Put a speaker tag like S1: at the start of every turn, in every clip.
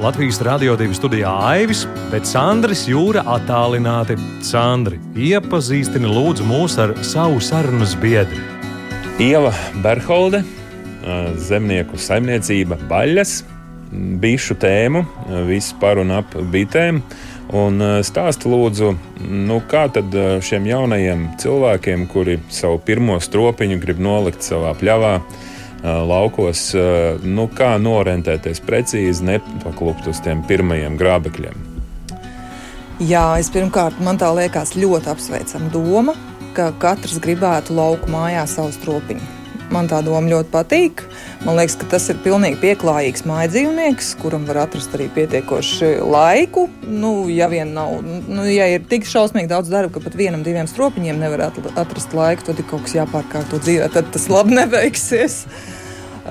S1: Latvijas Rādio 2 studijā Aivis, bet Sandris Jūra attālināti. Sandri, iepazīstini lūdzu mūs ar savu sarunas biedri.
S2: Ieva Berholde, zemnieku saimniecība Baļas, bišu tēmu, viss par un ap bitēm. Un stāst lūdzu, nu, kā tad šiem jaunajiem cilvēkiem, kuri savu pirmo stropiņu grib nolikt savā pļavā, laukos, nu, kā norentēties precīzi, nepaklupt uz tiem pirmajiem grābekļiem.
S3: Jā, es pirmkārt, man tā liekas ļoti apsveicama doma, ka katrs gribētu lauku mājā savu stropiņu. Man tā doma ļoti patīk. Man liekas, ka tas ir pilnīgi pieklājīgs mājas dzīvnieks, kuram var atrast arī pietiekoši laiku. Nu, ja vien nav, nu, ja ir tik šausmīgi daudz darba, ka pat vienam, diviem stropiņiem nevar atrast laiku, tad ir kaut kas jāpārkārto dzīvē, tad tas labi neveiksies.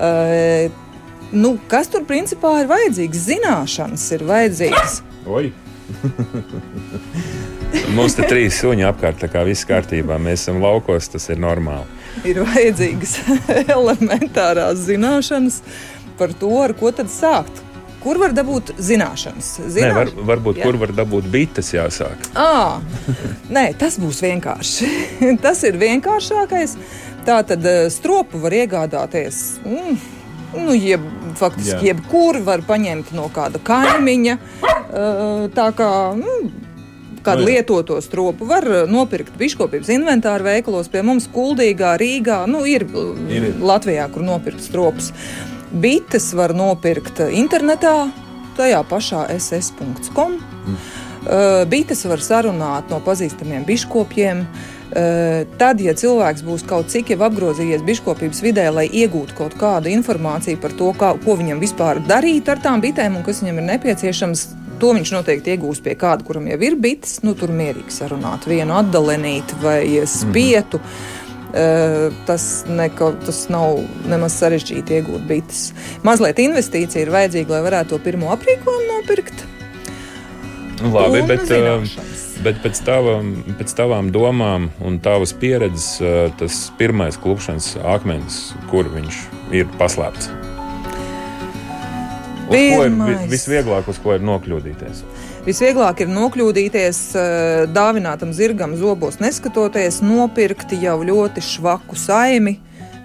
S3: Uh, nu, kas tur principā ir vajadzīgs? Zināšanas ir vajadzīgas.
S2: Oi! Mums te trīs suņi apkārt, tā kā viss kārtībā. Mēs esam laukos, tas ir normāli.
S3: Ir vajadzīgas elementārās zināšanas par to, ar ko tad sākt. Kur var dabūt zināšanas?
S2: Zināš... Nē, var, varbūt Jā. kur var dabūt bites jāsāk.
S3: À, nē, tas būs vienkārši. tas ir vienkāršākais. Tā tad stropu var iegādāties. Mm, nu, jeb, faktiski Jā. jebkur var paņemt no kāda kaimiņa. Tā kā nu, kādu no, lietoto stropu var nopirkt biškopības inventāru veikalos, pie mums Kuldīgā, Rīgā. Nu, ir, ir Latvijā, kur nopirkt stropus. Bites var nopirkt internetā, tajā pašā ss.com. Mm. Bites var sarunāt no pazīstamiem biškopiem. Uh, tad, ja cilvēks būs kaut cik jau apgrozījies biškopības vidē, lai iegūtu kaut kādu informāciju par to, kā, ko viņam vispār darīt ar tām bitēm un kas viņam ir nepieciešams, to viņš noteikti iegūs pie kāda, kuram jau ir bites. Nu, tur mierīgi sarunāt vienu atdalenīti vai spietu. Mm -hmm. Uh, tas, neko, tas nav nemaz sarežģīti iegūt bites. Mazliet investīcija ir vajadzīga, lai varētu to pirmo aprīkojumu nopirkt.
S2: Labi, bet, zināšanas. Bet pēc, tavam, pēc tavām domām un tavas pieredzes, tas pirmais klupšanas akmens, kur viņš ir paslēpts? Ko ir visvieglāk, uz ko ir nokļūdīties?
S3: Visvieglāk ir nokļūdīties dāvinātam zirgam zobos, neskatoties, nopirkt jau ļoti švaku saimi,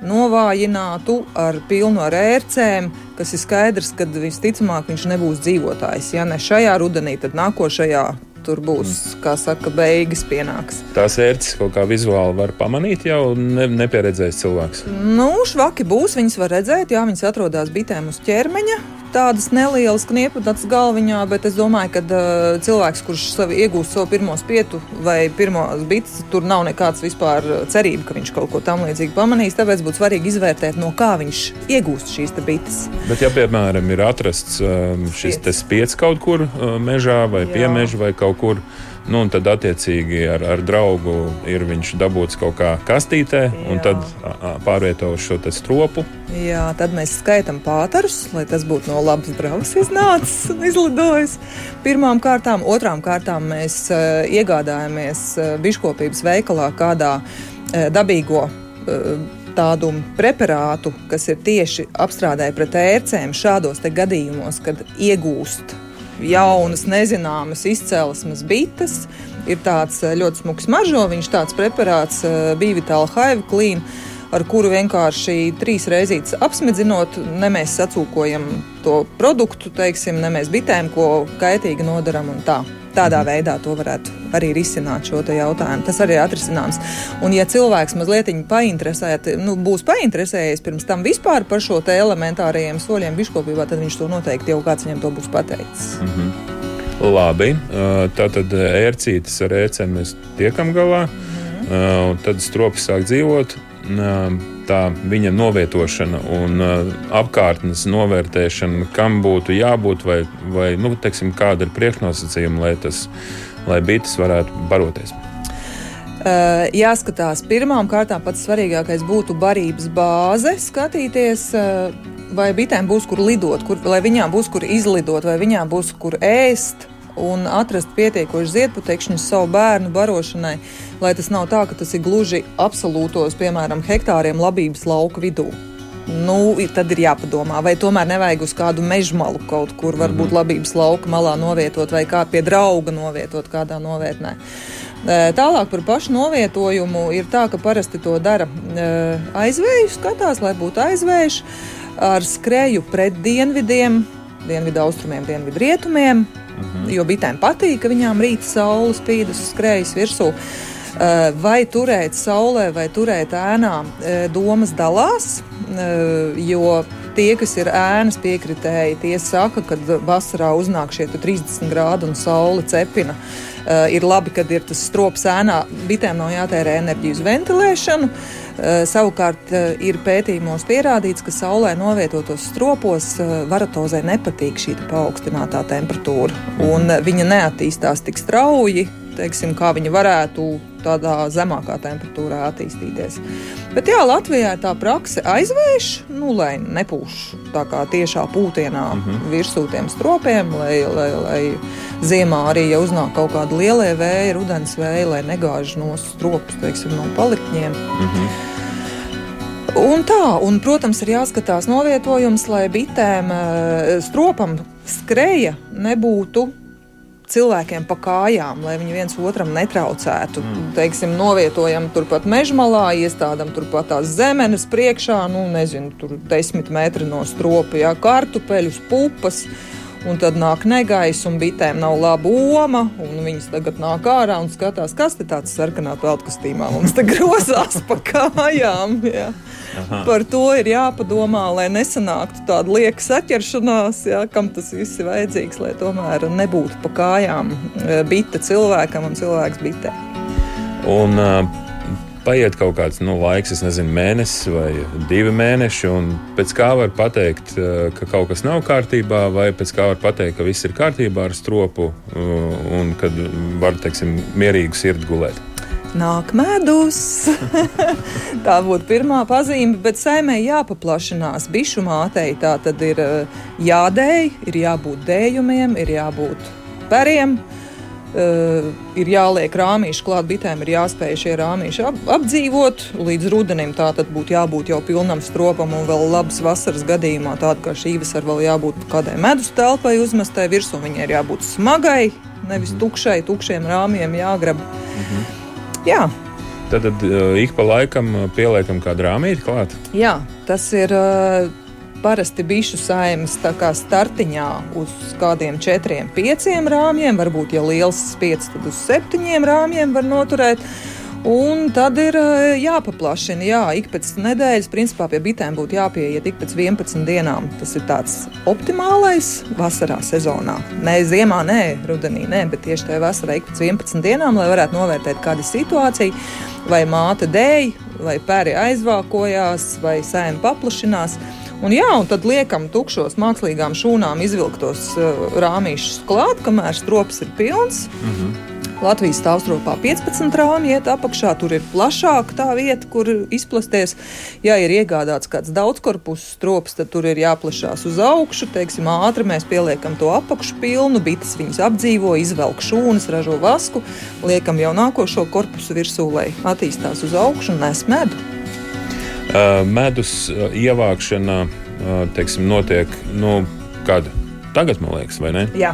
S3: novājinātu ar pilnu ar ērcēm, kas ir skaidrs, ka visticamāk viņš nebūs dzīvotājs. Ja ne šajā rudenī, tad nākošajā tur būs, mm. kā saka, beigas pienāks.
S2: Tās ērces kaut kā vizuāli var pamanīt jau ne, nepieredzējis cilvēks.
S3: Nu, švaki būs, viņas var redzēt, jā, viņas atrodas bitēm uz ķermeņa. Tādas nelielas kniepudas galviņā, bet es domāju, ka uh, cilvēks, kurš savu, iegūst savu pirmo spietu vai pirmo bites, tur nav nekāds vispār cerība, ka viņš kaut ko tam līdzīgu pamanīs. Tāpēc būtu svarīgi izvērtēt, no kā viņš iegūst šīs bites.
S2: Bet, ja piemēram ir atrasts um, šis spiets kaut kur uh, mežā vai piemežā vai kaut kur. Nu, un tad, attiecīgi, ar, ar draugu ir viņš dabūts kaut kā kastītē, Jā. un tad pārvieto uz šo stropu.
S3: Jā, tad mēs skaitām pāterus, lai tas būtu no labas brauks iznācis un izlidojis. Pirmām kārtām, otrām kārtām mēs uh, iegādājamies uh, biškopības veikalā kādā uh, dabīgo. Uh, tādu preparātu, kas ir tieši apstrādāja pret ērcēm šādos gadījumos, kad iegūst jaunas, nezināmas izcelsmes bites. Ir tāds eh, ļoti smags mažo, viņš tāds preparāts eh, bija Vitāla Haiva klīna, ar kuru vienkārši trīs reizītes apsmedzinot, ne mēs sacūkojam to produktu, teiksim, ne mēs bitēm, ko kaitīgi nodaram un tā. Tādā mhm. veidā to varētu arī risināt šo jautājumu. Tas arī ir atrisināms. Un, ja cilvēks mazliet nu, būs painteresējies pirms tam vispār par šo elementārajiem soļiem biškopībā, tad viņš to noteikti jau kāds viņam to būs pateicis. Mm -hmm.
S2: Labi, tātad ērcītes ar ērcēm mēs tiekam galā, mm -hmm. tad stropi sāk dzīvot tā viņa novietošana un apkārtnes novērtēšana, kam būtu jābūt, vai, vai nu, teiksim, kāda ir priekšnosacījuma, lai tas lai bites varētu baroties?
S3: Uh, jāskatās, pirmām kārtām pats svarīgākais būtu barības bāze, skatīties, uh, vai bitēm būs kur lidot, kur, lai viņām būs kur izlidot, vai viņām būs kur ēst. Un atrast pietiekoši ziedputekšņus savu bērnu barošanai, lai tas nav tā, ka tas ir gluži absolūtos, piemēram, hektāriem labības lauka vidū nu, tad ir jāpadomā, vai tomēr nevajag uz kādu meža malu kaut kur, varbūt mm -hmm. labības lauka malā novietot, vai kā pie drauga novietot kādā novietnē. Tālāk par pašu novietojumu ir tā, ka parasti to dara aizvēju skatās, lai būtu aizvējš ar skreju pret dienvidiem, dienvidu austrumiem, dienvidu rietumiem, -hmm. jo bitēm patīk, ka viņām rīt saule spīd uz skrejas virsū. Eh, vai turēt saulē, vai turēt ēnā, eh, domas dalās. Eh, jo tie, kas ir ēnas piekritēji, tie saka, ka vasarā uznāk šie 30 grādi un saule cepina. Uh, ir labi, kad ir tas strops ēnā. Bitēm nav jātērē enerģija uz ventilēšanu. Uh, savukārt uh, ir pētījumos pierādīts, ka saulē novietotos stropos varatozē nepatīk šī paaugstinātā temperatūra. Un viņa neattīstās tik strauji, teiksim, kā viņa varētu tādā zemākā temperatūrā attīstīties. Bet jā, Latvijā tā prakse aizvērš, nu, lai nepūš tā kā tiešā pūtienā mm -hmm. virsū tiem stropiem, lai, lai, lai ziemā arī, ja uznāk kaut kāda liela vēja, rudens vēja, lai negāž no stropus, teiksim, no paliktņiem. Mm -hmm. Un tā, un, protams, ir jāskatās novietojums, lai bitēm eh, stropam skreja nebūtu cilvēkiem pa kājām, lai viņi viens otram netraucētu. Mm. Teiksim, novietojam turpat mežmalā, iestādām turpat tās zemes priekšā, nu, nezinu, tur desmit metri no stropa, jā, kartupeļus, pupas. Un tad nāk negaiss, un bitēm nav laba oma. Viņas tagad nāk ārā un skatās, kas te tāds sarkanā peltkostīmā mums te grozās pa kājām. Jā. Aha. Par to ir jāpadomā, lai nesanāktu tāda lieka saķeršanās, jā, kam tas viss ir vajadzīgs, lai tomēr nebūtu pa kājām eh, bite cilvēkam un cilvēks bitē.
S2: Un, uh, paiet kaut kāds nu, laiks, es nezinu, mēnesis vai divi mēneši, un pēc kā var pateikt, ka kaut kas nav kārtībā, vai pēc kā var pateikt, ka viss ir kārtībā ar stropu un kad var, teiksim, mierīgi sirdi gulēt
S3: nāk medus. tā būtu pirmā pazīme, bet saimē jāpaplašinās. Bišu mātei tā tad ir eh, jādēj, ir jābūt dējumiem, ir jābūt periem. Uh, ir jāliek rāmīši klāt, bitēm ir jāspēj šie rāmīši ap, apdzīvot. Līdz rudenim tā tad būtu jābūt jau pilnam stropam, un vēl labas vasaras gadījumā, tāda kā šī vasara, vēl jābūt kādai medus telpai uzmestai virsū. Viņai ir jābūt smagai, nevis tukšai, tukšiem rāmjiem jāgrab. Mm -hmm. Jā.
S2: Tad, tad uh, ik pa laikam uh, pieliekam kādu rāmīti klāt.
S3: Jā, tas ir. Uh, parasti bišu saimnes startiņā uz kādiem četriem, pieciem rāmjiem, varbūt, ja liels spiedz, tad uz septiņiem rāmjiem var noturēt. Un tad ir eh, jāpaplašina, jā, ik pēc nedēļas, principā pie bitēm būtu jāpieiet ik pēc 11 dienām. Tas ir tāds optimālais vasarā sezonā. Nē, ziemā, nē, rudenī, nē, bet tieši tajā vasarā ik pēc 11 dienām, lai varētu novērtēt, kāda ir situācija, vai māte dēļ, vai pēri aizvākojās, vai sēne paplašinās. Un, jā, un tad liekam tukšos mākslīgām šūnām izvilktos uh, rāmīšus klāt, kamēr strops ir pilns. Mm -hmm. Latvijas stāvstropā 15 rāmji iet apakšā, tur ir plašāka tā vieta, kur izplasties. Ja ir iegādāts kāds daudzkorpusu strops, tad tur ir jāplašās uz augšu. Teiksim, ātri mēs pieliekam to apakšu pilnu, bites viņas apdzīvo, izvelk šūnas, ražo vasku, liekam jau nākošo korpusu virsū, lai attīstās uz augšu un nes medu.
S2: Uh, medus ievākšana uh, teiksim, notiek nu, kad? Tagad, man liekas, vai ne?
S3: Jā.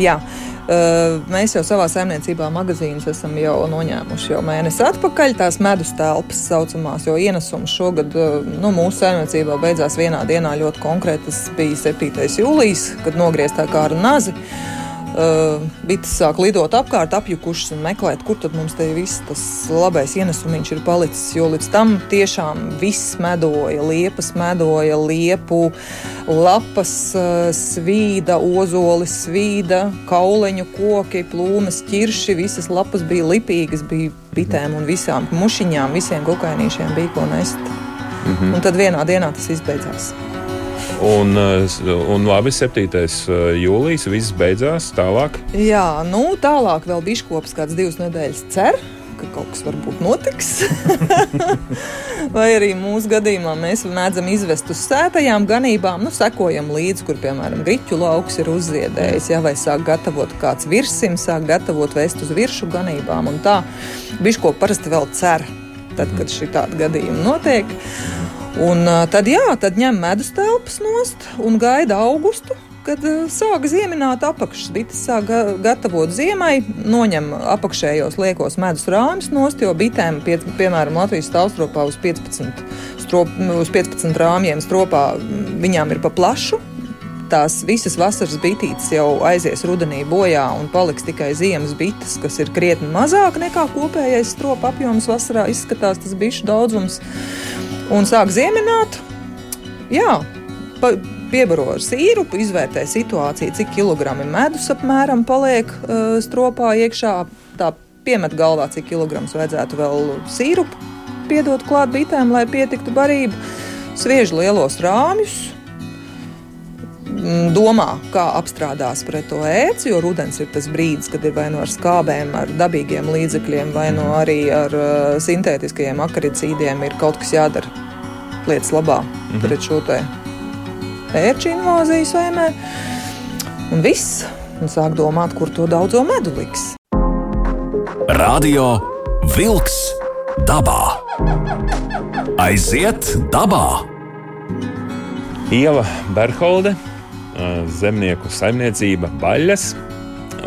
S3: Jā. Uh, mēs jau savā saimniecībā magazīnus esam jau noņēmuši jau mēnesi atpakaļ. Tās medus telpas saucamās, jo ienesums šogad uh, nu, mūsu saimniecībā beidzās vienā dienā ļoti konkrēti. Tas bija 7. jūlijas, kad nogrieztā kā ar nazi. Uh, bites sāk lidot apkārt, apjukušas un meklēt, kur tad mums te viss tas labais ienesums ir palicis. Jo līdz tam tiešām viss medoja, liepas medoja, liepu, lapas uh, svīda, ozoli svīda, kauleņu koki, plūmes, ķirši. Visas lapas bija lipīgas, bija bitēm un visām mušiņām, visiem gukainīšiem bija ko nest. Mm -hmm. Un tad vienā dienā tas izbeidzās.
S2: Un, un labi, 7. jūlijas viss beidzās. Tālāk.
S3: Jā, nu tālāk vēl biškops kāds divas nedēļas cer ka kaut kas varbūt notiks. Vai arī mūsu gadījumā mēs mēdzam izvest uz sētajām ganībām, nu, sekojam līdzi, kur, piemēram, griķu lauks ir uzziedējis, ja, vai sāk gatavot kāds virsim, sāk gatavot vest uz viršu ganībām. Un tā biško parasti vēl cer, tad, kad šī tāda gadījuma notiek. Un tad, jā, tad ņem medus telpas nost un gaida augustu kad sāk ziemināt apakšas. Bites sāk ga gatavot ziemai, noņem apakšējos liekos medus rāmis nost, jo bitēm, pie, piemēram, Latvijas stāvstropā uz 15, strop, uz 15 rāmjiem stropā viņām ir pa plašu. Tās visas vasaras bitītes jau aizies rudenī bojā un paliks tikai ziemas bites, kas ir krietni mazāk nekā kopējais stropa apjoms vasarā. Izskatās tas bišu daudzums un sāk ziemināt. Jā, pa, piebaro ar sīrupu, izvērtē situāciju, cik kilogrami medus apmēram paliek uh, stropā iekšā. Tā piemet galvā, cik kilograms vajadzētu vēl sīrupu piedot klāt bitēm, lai pietiktu barību. Sviež lielos rāmjus, domā, kā apstrādās pret to ēci, jo rudens ir tas brīdis, kad ir vai nu no ar skābēm, ar dabīgiem līdzekļiem, vai no nu arī ar uh, sintētiskajiem akaricīdiem ir kaut kas jādara lietas labā mm -hmm. pret šo tēmu pērču invāziju saimē. Un viss, un sāk domāt, kur to daudzo medu liks.
S4: Radio Wolks dabā. Aiziet dabā!
S2: Ieva Berholde, zemnieku saimniecība Baļas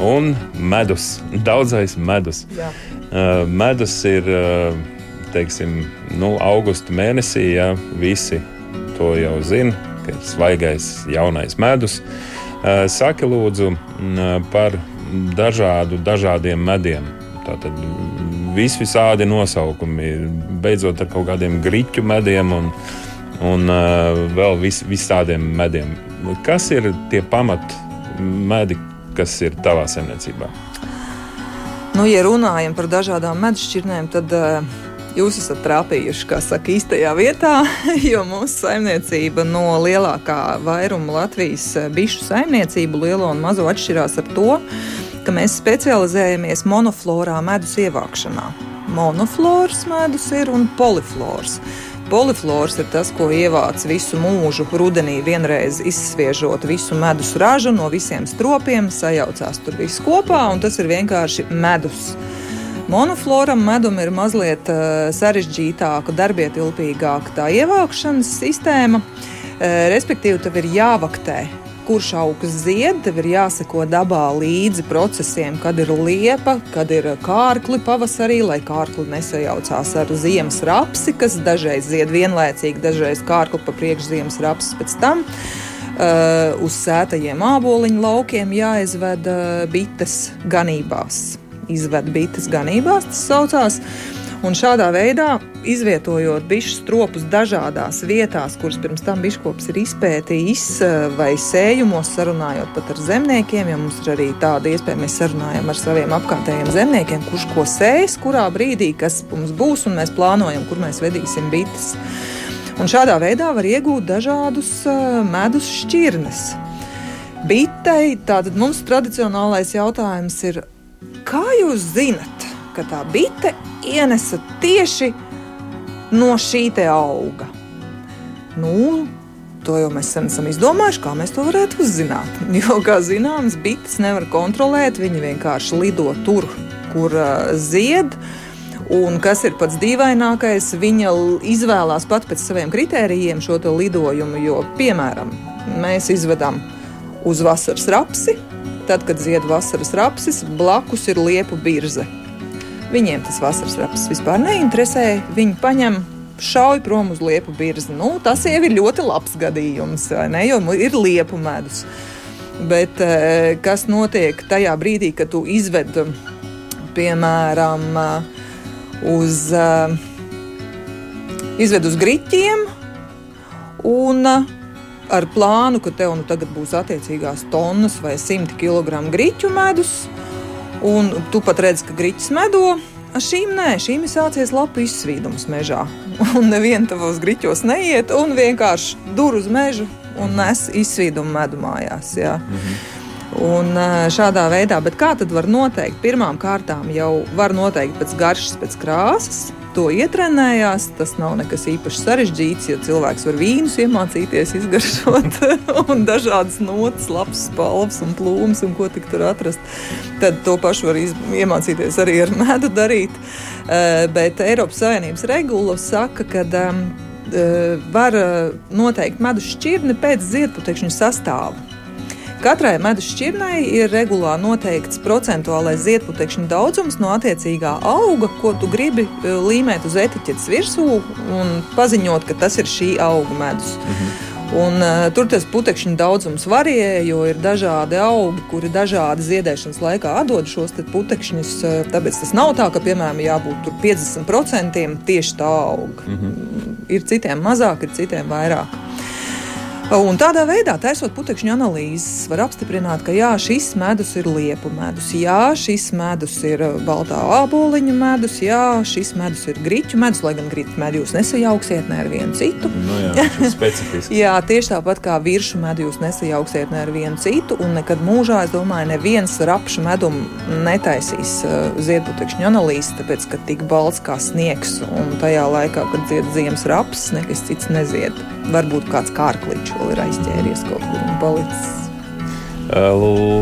S2: un medus. Daudzais medus. Jā. Medus ir teiksim, nu, augusta mēnesī, ja visi to jau zina ka ir svaigais jaunais medus. Saki lūdzu par dažādu, dažādiem mediem. Tātad vis visādi nosaukumi, beidzot ar kaut kādiem griķu mediem un, un vēl vis, visādiem mediem. Kas ir tie pamat medi, kas ir tavā saimniecībā?
S3: Nu, ja runājam par dažādām medšķirnēm, tad uh, Jūs esat trāpījuši, kā saka, īstajā vietā, jo mūsu saimniecība no lielākā vairuma Latvijas eh, bišu saimniecību, lielo un mazo, atšķirās ar to, ka mēs specializējamies monoflorā medus ievākšanā. Monoflors medus ir un poliflors. Poliflors ir tas, ko ievāc visu mūžu. Rudenī vienreiz izsviežot visu medus ražu no visiem stropiem, sajaucās tur viss kopā, un tas ir vienkārši medus. Monofloram medum ir mazliet uh, sarežģītāka, darbietilpīgāka tā ievākšanas sistēma. Uh, respektīvi, tev ir jāvaktē kurš augs zied, tev ir jāseko dabā līdzi procesiem, kad ir liepa, kad ir kārkli pavasarī, lai kārkli nesajaucās ar ziemas rapsi, kas dažreiz zied vienlaicīgi, dažreiz kārkli pa priekšu ziemas rapsi pēc tam. Uh, uz sētajiem āboliņu laukiem jāizved uh, bites ganībās izved bites ganībās, tas saucās. Un šādā veidā, izvietojot bišu stropus dažādās vietās, kuras pirms tam biškops ir izpētījis, vai sējumos, sarunājot pat ar zemniekiem, jo mums ir arī tāda iespēja, mēs sarunājam ar saviem apkārtējiem zemniekiem, kurš ko sēs, kurā brīdī, kas mums būs, un mēs plānojam, kur mēs vedīsim bites. Un šādā veidā var iegūt dažādus medus šķirnes. Bitei, tātad mums tradicionālais jautājums ir, Kā jūs zinat, ka tā bite ienesa tieši no šī auga? Nu, to jau mēs sen esam izdomājuši, kā mēs to varētu uzzināt. Jo, kā zināms, bites nevar kontrolēt, viņi vienkārši lido tur, kur uh, zied. Un kas ir pats dīvainākais, viņa izvēlās pat pēc saviem kritērijiem šo lidojumu. Jo, piemēram, mēs izvedam uz vasaras rapsi, Tad, kad zied vasaras rapsis, blakus ir liepu birze. Viņiem tas vasaras rapsis vispār neinteresē. Viņi paņem šauj prom uz liepu birzi. Nu, tas jau ir ļoti labs gadījums, ne, jo ir liepu medus. Bet eh, kas notiek tajā brīdī, kad tu izved, piemēram, uz, eh, izved uz griķiem un ar plānu, ka tev nu tagad būs attiecīgās tonnas vai simti kilogramu griķu medus, un tu pat redz, ka griķis medo. Ar šīm nē, šīm ir sācies lapu izsvīdums mežā. Un neviena tavos griķos neiet, un vienkārši dur uz mežu un nes izsvīdumu medu mājās. Jā. Un šādā veidā, bet kā tad var noteikt? Pirmām kārtām jau var noteikt pēc garšas, pēc krāsas. To ietrenējās. Tas nav nekas īpaši sarežģīts, jo cilvēks var vīnus iemācīties izgaršot un dažādas notis, labas spalvas un plūmus un ko tik tur atrast. Tad to pašu var iemācīties arī ar medu darīt. Bet Eiropas Savienības regula saka, ka um, var noteikt medus šķirni pēc ziedputekšņu sastāvā. Katrai medus šķirnei ir regulāri noteikts procentuālais ziedputekšņa daudzums no attiecīgā auga, ko tu gribi e, līmēt uz etiķetes virsū un paziņot, ka tas ir šī auga medus. Mhm. Un, uh, tur tas putekšņu daudzums varē, jo ir dažādi augi, kuri dažādi ziedēšanas laikā dod šos putekšņus. Uh, tāpēc tas nav tā, ka, piemēram, jābūt 50% tieši tā auga. Mm -hmm. Ir citiem mazāk, ir citiem vairāk. Un tādā veidā, taisot putekšņu analīzes, var apstiprināt, ka jā, šis medus ir liepu medus, jā, šis medus ir uh, baltā āboliņa medus, jā, šis medus ir grīķu medus, lai gan grīķu medu jūs nesajauksiet ne ar vienu citu.
S2: Nu jā,
S3: jā, tieši tāpat kā viršu medu jūs nesajauksiet ne ar vienu citu, un nekad mūžā, es domāju, neviens rapšu medumu netaisīs uh, ziedputekšņu analīzes, tāpēc, ka tik balts kā sniegs, un tajā laikā, kad zied ziemas raps, nekas cits nezied. Varbūt kāds kārklīčs vēl ir aizķēries kaut kur un palicis.
S2: Uh,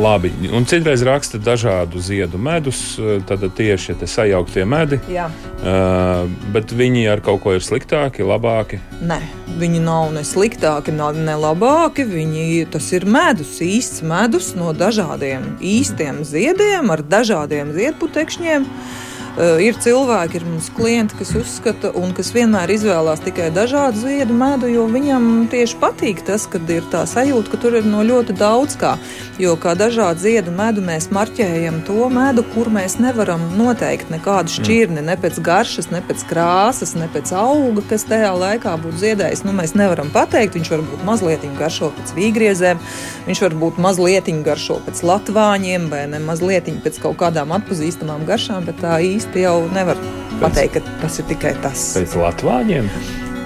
S2: labi, un citreiz raksta dažādu ziedu medus, tad tieši tie sajauktie medi.
S3: Jā.
S2: Uh, bet viņi ar kaut ko ir sliktāki, labāki?
S3: Nē, viņi nav ne sliktāki, ne labāki. Viņi, tas ir medus, īsts medus no dažādiem īstiem ziediem ar dažādiem ziedputekšņiem. Uh, ir cilvēki, ir mums klienti, kas uzskata un kas vienmēr izvēlās tikai dažādu ziedu medu, jo viņam tieši patīk tas, kad ir tā sajūta, ka tur ir no ļoti daudz kā. Jo kā dažādu ziedu medu mēs marķējam to medu, kur mēs nevaram noteikt nekādu šķirni, ne pēc garšas, ne pēc krāsas, ne pēc auga, kas tajā laikā būtu ziedējis. Nu, mēs nevaram pateikt, viņš var būt mazliet garšo pēc vīgriezēm, viņš var būt mazliet garšo pēc latvāņiem vai ne mazliet pēc kaut kādām atpazīstamām garšām, bet tā īsti īsti jau nevar pēc, pateikt, ka tas ir tikai tas.
S2: Pēc Latvāņiem?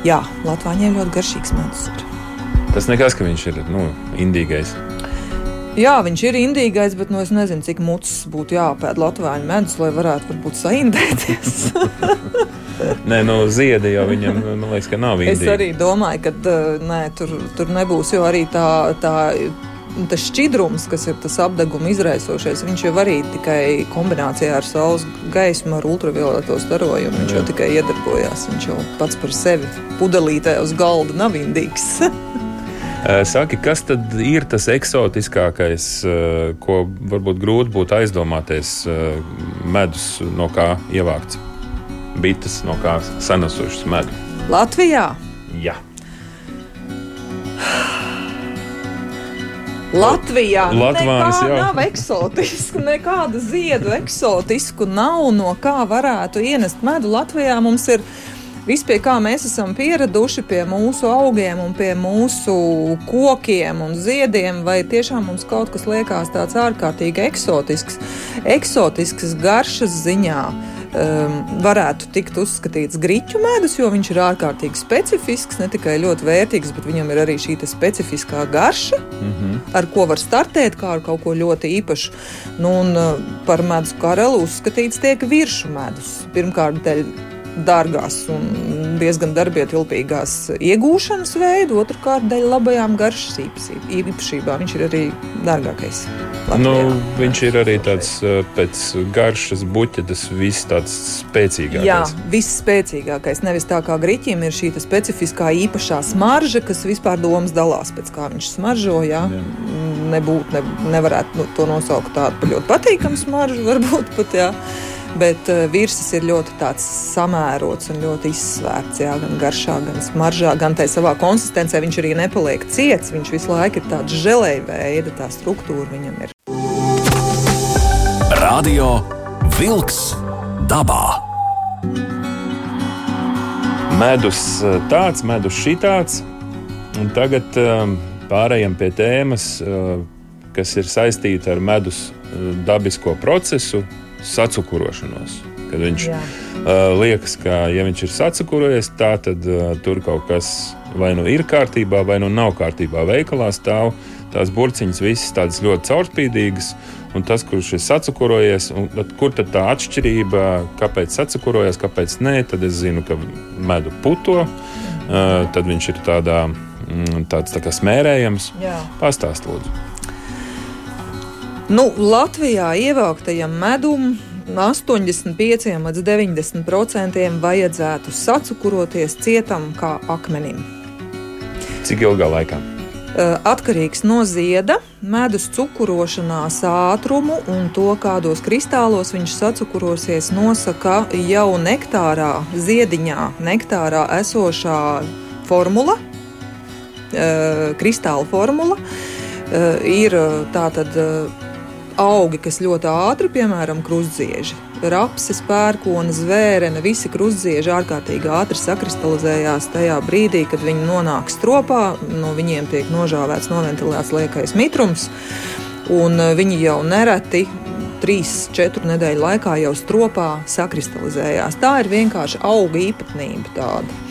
S3: Jā, Latvāņiem ļoti garšīgs medus ir.
S2: Tas nekas, ka viņš ir nu, indīgais.
S3: Jā, viņš ir indīgais, bet nu, es nezinu, cik mucis būtu jāpēd Latvijas medus, lai varētu varbūt saindēties.
S2: nē, no nu, ziedi jau viņam, man liekas, ka nav indīgi.
S3: Es arī domāju, ka nē, tur, tur nebūs, jo arī tā, tā tas šķidrums, kas ir tas apgabala izraisošais, viņš jau arī tikai kombinācijā ar saules gaismu, ar ultravioleto starojumu. Viņš jau tikai iedarbojās. Viņš jau pats par sevi pudelītē uz galda nav indīgs.
S2: Saki, kas tad ir tas eksotiskākais, ko varbūt grūti būtu aizdomāties medus, no kā ievākts? Bites, no kā sanesušas medu?
S3: Latvijā?
S2: Jā.
S3: Latvijā. Latvijas, nav eksotisku, nekādu ziedu eksotisku nav no kā varētu ienest medu. Latvijā mums ir viss, pie kā mēs esam pieraduši, pie mūsu augiem un pie mūsu kokiem un ziediem, vai tiešām mums kaut kas liekas tāds ārkārtīgi eksotisks, eksotisks garšas ziņā um, varētu tikt uzskatīts grīķu medus, jo viņš ir ārkārtīgi specifisks, ne tikai ļoti vērtīgs, bet viņam ir arī šī specifiskā garša, mm -hmm. ar ko var startēt kā ar kaut ko ļoti īpašu. Nu, un, uh, par medus karelu uzskatīts tiek virsmu medus. Pirmkārt, dēļ dārgās un diezgan darbietilpīgās iegūšanas veidu, otrkārt, dēļ labajām garšas īpašībām. Viņš ir arī dārgākais. Latvijā.
S2: Nu, viņš ir arī tāds pēc garšas buķa, tas viss tāds spēcīgākais.
S3: Jā, viss spēcīgākais. Nevis tā kā grīķim ir šī specifiskā īpašā smarža, kas vispār domas dalās pēc kā viņš smaržo. Jā. Jā. Nebūt, ne, nevarētu nu, to nosaukt tādu ļoti patīkamu smaržu, varbūt pat. Jā bet uh, virsmas ir ļoti samērots un ļoti izsvērts. Jā, gan garšā, gan smaržā, gan tā savā konsistencē. Viņš arī nepaliek ciets. Viņš visu laiku ir tāds žēlēja veida, tā struktūra viņam ir.
S4: Radio Wolks dabā.
S2: Medus eh, tāds, medus šitāds. Un tagad um, pārējām pie tēmas, uh, kas ir saistīta ar medus uh, dabisko procesu, sacukurošanos. Kad viņš Jā. uh, liekas, ka ja viņš ir sacukurojies, tā tad uh, tur kaut kas vai nu ir kārtībā, vai nu nav kārtībā. Veikalā stāv tās burciņas, visas tādas ļoti caurspīdīgas. Un tas, kurš ir sacukurojies, tad, kur tad tā atšķirība, kāpēc sacukurojies, kāpēc nē, tad es zinu, ka medu puto, uh, tad viņš ir tādā, mm, tāds tā kā smērējams. Pastāst, lūdzu.
S3: Nu, Latvijā ievāktajam medum 85 līdz 90% vajadzētu sacukuroties cietam kā akmenim.
S2: Cik ilgā laikā?
S3: Atkarīgs no zieda, medus cukurošanās ātrumu un to, kādos kristālos viņš sacukurosies, nosaka jau nektārā, ziediņā, nektārā esošā formula, kristāla formula. Ir tātad augi, kas ļoti ātri, piemēram, krustzieži, rapses, pērkona, zvērene, visi krustzieži ārkārtīgi ātri sakristalizējās tajā brīdī, kad viņi nonāk stropā, no viņiem tiek nožāvēts, noventilēts liekais mitrums, un e, viņi jau nereti. Trīs, četru nedēļu laikā jau stropā sakristalizējās. Tā ir vienkārši auga īpatnība tāda.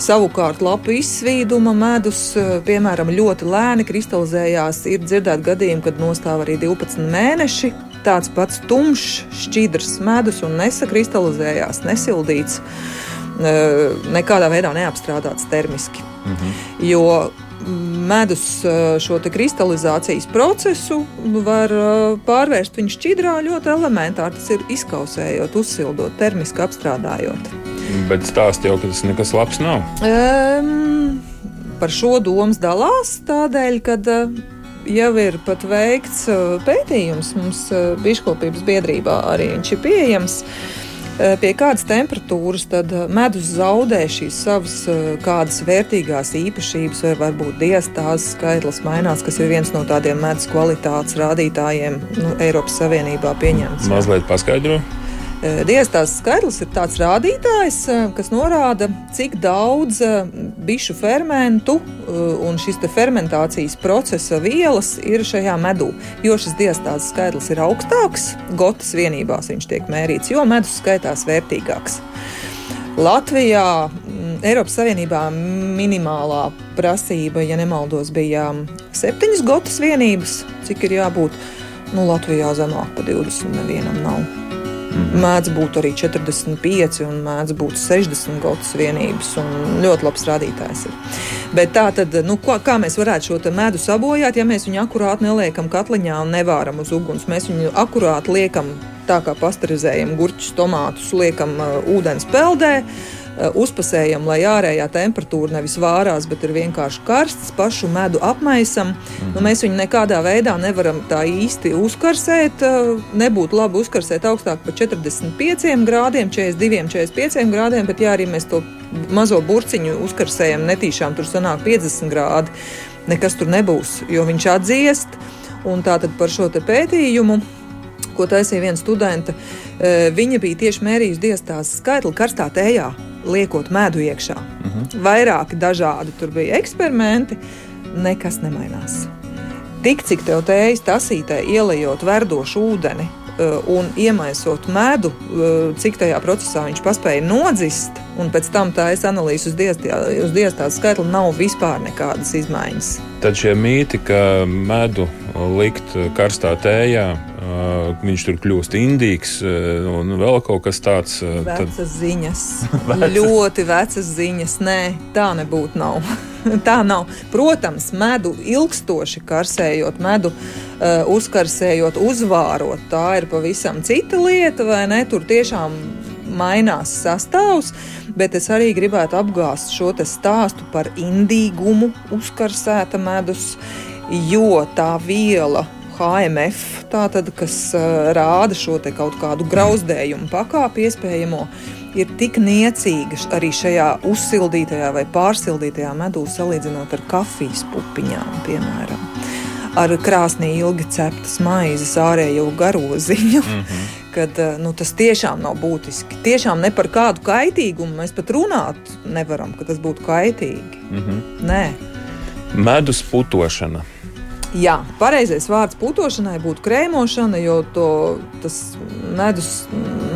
S3: Savukārt, lapu izsvīduma medus, e, piemēram, ļoti lēni kristalizējās. Ir dzirdēti gadījumi, kad nostāv arī 12 mēneši tāds pats tumšs, šķidrs medus un nesakristalizējās, nesildīts, nekādā veidā neapstrādāts termiski. Mhm. Jo medus šo kristalizācijas procesu var pārvērst viņa šķidrā ļoti elementāri. Tas ir izkausējot, uzsildot, termiski apstrādājot.
S2: Bet stāsti jau, ka tas nekas labs nav.
S3: Um, par šo domas dalās tādēļ, ka jau ir pat veikts uh, pētījums mums uh, Biškopības biedrībā, arī viņš ir pieejams. Uh, pie kādas temperatūras tad medus zaudē šīs savas kādas vērtīgās īpašības, vai varbūt diastāzes skaitlis mainās, kas ir viens no tādiem medus kvalitātes rādītājiem nu, Eiropas Savienībā pieņemts.
S2: Mazliet paskaidro.
S3: Eh, Dievstāsts skaitlis ir tāds rādītājs, eh, kas norāda, cik daudz eh, bišu fermentu un šīs fermentācijas procesa vielas ir šajā medū. Jo šis dievstāsts skaitlis ir augstāks, gotas vienībās viņš tiek mērīts, jo medus skaitās vērtīgāks. Latvijā, mm, Eiropas Savienībā minimālā prasība, ja nemaldos, bija septiņas gotas vienības, cik ir jābūt. Nu, Latvijā zemāk par 20 nevienam nav. Mēdz būt arī 45 un mēdz būt 60 gotas vienības. Ļoti labs rādītājs ir. Bet tā tad, nu, ko, kā mēs varētu šo medu sabojāt, ja mēs viņu akurāti neliekam katliņā un nevāram uz uguns? Mēs viņu akurāti liekam tā kā pasterizējam gurķus, tomātus, liekam uh, ūdens peldē. Uh, uzpasējam, lai ārējā temperatūra nevis vārās, bet ir vienkārši karsts, pašu medu apmaisam. Mm. Nu, mēs viņu nekādā veidā nevaram tā īsti uzkarsēt. Eh, nebūtu labi uzkarsēt augstāk par 45 grādiem, 42, 45 grādiem, bet ja arī mēs to mazo burciņu uzkarsējam netīšām, tur sanāk 50 grādi. Nekas tur nebūs, jo viņš atdziest. Un tātad par šo pētījumu, ko taisīja viena studenta, eh, viņa bija tieši mērījusi diastās skaitli karstā tējā liekot medu iekšā. Uh. -huh. Vairāki dažādi tur bija eksperimenti, nekas nemainās. Tik cik tev tējas tasītē ielējot verdošu ūdeni un iemaisot medu, uh, cik tajā procesā viņš paspēja nodzist, un pēc tam tā es analīzu uz diastāstu skaitli, nav vispār nekādas izmaiņas.
S2: Tad šie mīti, ka medu likt karstā tējā, viņš tur kļūst indīgs un vēl kaut kas tāds.
S3: Vecas tad... ziņas. vecas. Ļoti vecas ziņas. Nē, tā nebūtu nav. tā nav. Protams, medu ilgstoši karsējot, medu uzkarsējot, uzvārot, tā ir pavisam cita lieta, vai ne? Tur tiešām mainās sastāvs, bet es arī gribētu apgāzt šo stāstu par indīgumu, uzkarsēta medus, jo tā viela HMF, tātad, kas uh, rāda šo kaut kādu grauzdējumu pakāpi iespējamo, ir tik niecīga arī šajā uzsildītajā vai pārsildītajā medū salīdzinot ar kafijas pupiņām, piemēram. Ar krāsnī ilgi ceptas maizes ārējo garoziņu. Mm -hmm. Kad, nu, tas tiešām nav būtiski. Tiešām ne par kādu kaitīgumu mēs pat runāt nevaram, ka tas būtu kaitīgi. Mm -hmm. Nē.
S2: Medus putošana
S3: Jā, pareizais vārds putošanai būtu krēmošana, jo to, tas medus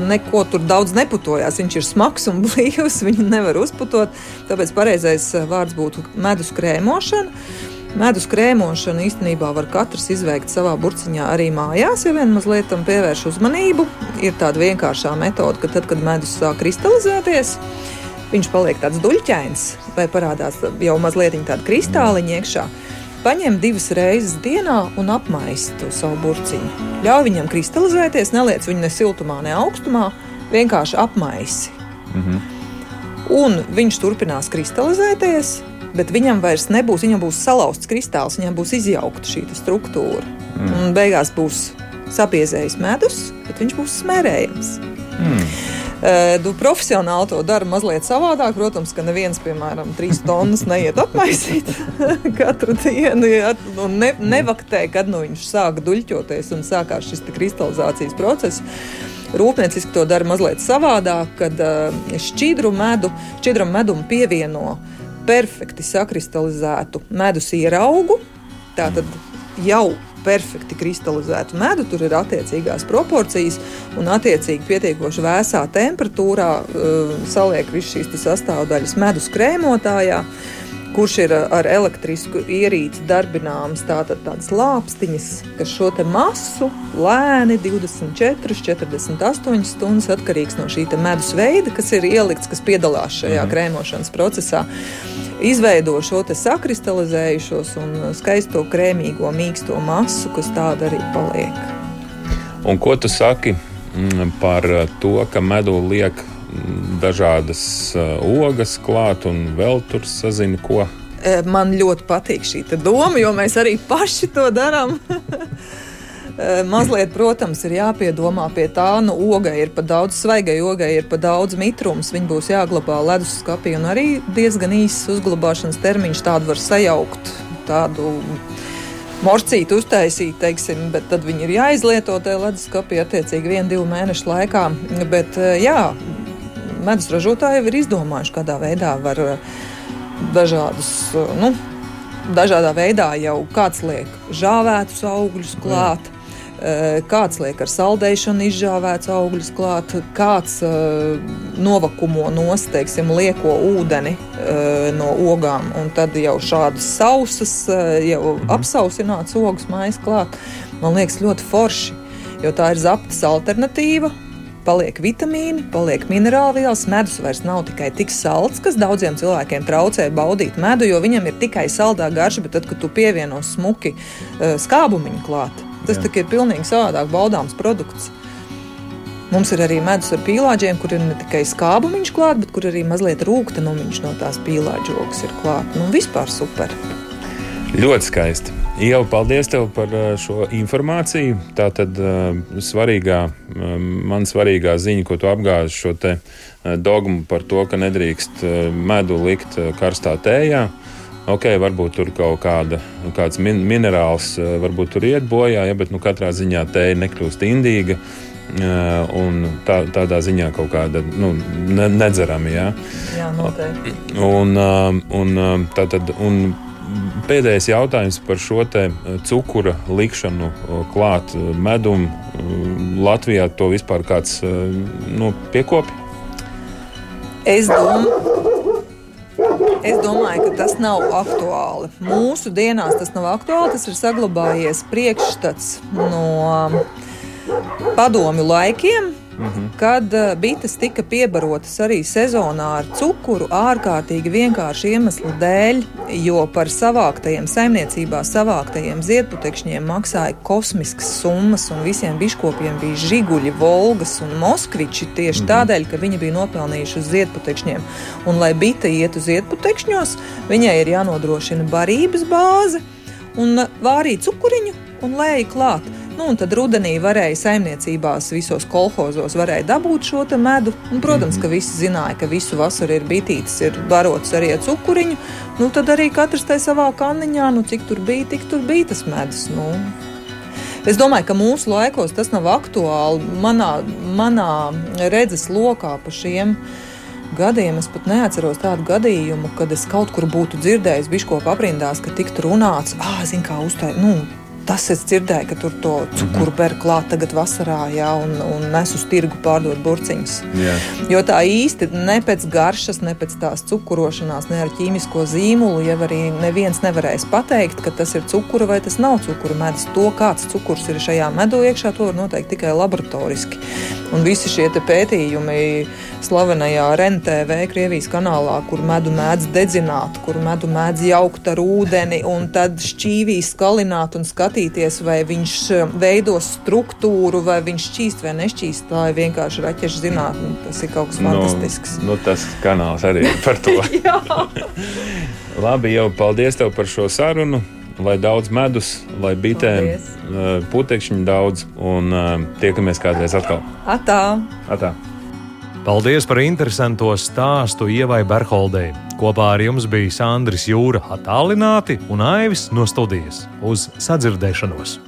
S3: neko tur daudz neputojās. Viņš ir smags un blīvs, viņu nevar uzputot. Tāpēc pareizais vārds būtu medus krēmošana. Medus krēmošanu īstenībā var katrs izveikt savā burciņā arī mājās, ja vien mazliet tam pievērš uzmanību. Ir tāda vienkāršā metode, ka tad, kad medus sāk kristalizēties, viņš paliek tāds duļķains vai parādās jau mazliet tāda kristāliņa iekšā paņem divas reizes dienā un apmaisi to savu burciņu. Ļauj viņam kristalizēties, neliec viņu ne siltumā, ne augstumā, vienkārši apmaisi. -hmm. Un viņš turpinās kristalizēties, bet viņam vairs nebūs, viņam būs salauzts kristāls, viņam būs izjaukta šī struktūra. Mm. Un beigās būs sapiezējis medus, bet viņš būs smērējams. Mm. Nu, profesionāli to dara mazliet savādāk. Protams, ka neviens, piemēram, trīs tonnas neiet apmaisīt katru dienu, ja, un ne, nevaktē, kad nu, viņš sāk duļķoties un sākās šis kristalizācijas process. Rūpnieciski to dara mazliet savādāk, kad šķidru medu, šķidram medum pievieno perfekti sakristalizētu medus ieraugu. Tātad jau perfekti kristalizētu medu, tur ir attiecīgās proporcijas un attiecīgi pietiekoši vēsā temperatūrā uh, saliek visas šīs sastāvdaļas medus krēmotājā. Kurš ir ar elektrisku ierīci darbināms, tātad tādas lāpstiņas, kas šo masu lēni 24, 48 stundas atkarīgs no šī medus veida, kas ir ielikts, kas piedalās šajā mhm. krēmošanas procesā. Izveido šo sakristalizējušos un skaisto krēmīgo mīksto masu, kas tāda arī paliek.
S2: Un ko tu saki mm, par to, ka medū liek dažādas uh, ogas klāt un vēl tur sazina ko?
S3: E, man ļoti patīk šī doma, jo mēs arī paši to darām. Eh, mazliet, protams, ir jāpiedomā pie tā, nu, ogai ir pa daudz, svaigai ogai ir pa daudz mitrums, viņi būs jāglabā leduskapī, un arī diezgan īss uzglabāšanas termiņš tādu var sajaukt. Tādu morcīti uztaisīt, teiksim, bet tad viņi ir jāizlieto tajā leduskapī attiecīgi vienu, divu mēnešu laikā. Bet, eh, jā, medus ražotāji jau ir izdomājuši, kādā veidā var eh, dažādus, nu, dažādā veidā jau kāds liek žāvētus augļus klāt. Eh, kāds liek ar saldēšanu izžāvēts augļus klāt, kāds uh, novakumo nost, teiksim, lieko ūdeni uh, no ogām, un tad jau šādas sausas, uh, jau apsausināts ogas mājas klāt. Man liekas ļoti forši, jo tā ir zaptas alternatīva. Paliek vitamīni, paliek minerālvielas. Medus vairs nav tikai tik salds, kas daudziem cilvēkiem traucē baudīt medu, jo viņam ir tikai saldā garša, bet tad, kad tu pievieno smuki skābumiņu klāt, Tas ir pilnīgi savādāk baudāms produkts. Mums ir arī medus ar pīlāģiem, kur ir ne tikai skābumiņš klāts, bet kur arī mazliet rūkstošs no tās pīlāģogas ir klāts. Nu, vispār super.
S2: Ļoti skaisti. Ieva, paldies tev par uh, šo informāciju. Tā tad uh, svarīgā, uh, man svarīgā ziņa, ko tu apgāzi šo dogmu par to, ka nedrīkst medu likt karstā tējā. Ok, varbūt tur kaut kāda, kāds min minerāls eh, varbūt tur iet bojā, ja, bet nu, katrā ziņā tēja nekļūst indīga. Eh, un tā, tādā ziņā kaut kāda nu, ne, nedzerama.
S3: Jā, jā noteikti.
S2: Un, eh, un, tātad, un pēdējais jautājums par šo cukura likšanu klāt medum. Latvijā to vispār kāds nu, piekopja?
S3: Es domāju. Es domāju, ka tas nav aktuāli. Mūsu dienās tas nav aktuāli. Tas ir saglabājies priekšstats no padomju laikiem Mm -hmm. Kad uh, bites tika piebarotas arī sezonā ar cukuru, ārkārtīgi vienkārši iemeslu dēļ, jo par savāktajiem saimniecībā savāktajiem ziedputekšņiem maksāja kosmiskas summas, un visiem biškopiem bija žiguļi, volgas un moskviči tieši mm -hmm. tādēļ, ka viņi bija nopelnījuši uz ziedputekšņiem. Un, lai bite ietu ziedputekšņos, viņai ir jānodrošina barības bāze un vārīt cukuriņu un lēja klāt. Nu, tad rudenī varēja saimniecībās, visos kolhozos varēja dabūt šo medu. Un, protams, ka visi zināja, ka visu vasaru ir bitītes, ir barots arī ar cukuriņu. Nu, tad arī katrs tai savā kanniņā, nu, cik tur bija, tik tur bija tas medus. Nu. Es domāju, ka mūsu laikos tas nav aktuāli. Manā, manā redzes lokā pa šiem gadiem es pat neatceros tādu gadījumu, kad es kaut kur būtu dzirdējis biškopu aprindās, ka tiktu runāts, ah, zin kā uztai, nu, Tas es dzirdēju, ka tur to cukuru ber klāt tagad vasarā, jā, un, un nes uz tirgu pārdot burciņus.
S2: Jā.
S3: Jo tā īsti ne pēc garšas, ne pēc tās cukurošanās, ne ar ķīmisko zīmolu, jau arī neviens nevarēs pateikt, ka tas ir cukura vai tas nav cukura medus. To, kāds cukurs ir šajā medū iekšā, to var noteikt tikai laboratoriski. Un visi šie pētījumi slavenajā RNTV Krievijas kanālā, kur medu mēdz dedzināt, kur medu mēdz jaukt ar ūdeni un tad šķīvī skalināt un skatīties, vai viņš eh, veido struktūru, vai viņš šķīst vai nešķīst. Tā ir vienkārši raķešu zinātne. Tas ir kaut kas
S2: Nu,
S3: fantastisks.
S2: nu, tas kanāls arī par to.
S3: Jā.
S2: Labi, jau paldies tev par šo sarunu. Lai daudz medus, lai bitēm,
S3: Paldies.
S2: uh, putekšņi daudz, un uh, tiekamies kādreiz atkal.
S3: Atā!
S2: Atā.
S1: Paldies par interesanto stāstu Ievai Berholdei. Kopā ar jums bija Sandris Jūra attālināti un Aivis no studijas. Uz sadzirdēšanos!